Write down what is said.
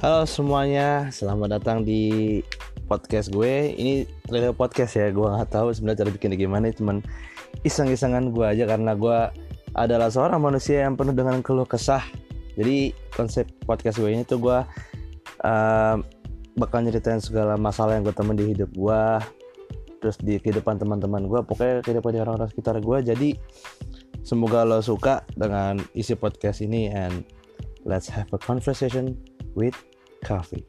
Halo semuanya, selamat datang di podcast gue. Ini real podcast ya, gue nggak tahu sebenarnya cara bikinnya gimana, cuman iseng-isengan gue aja karena gue adalah seorang manusia yang penuh dengan keluh kesah. Jadi konsep podcast gue ini tuh gue uh, bakal nyeritain segala masalah yang gue temen di hidup gue, terus di kehidupan teman-teman gue, pokoknya kehidupan orang-orang sekitar gue. Jadi semoga lo suka dengan isi podcast ini and let's have a conversation with coffee.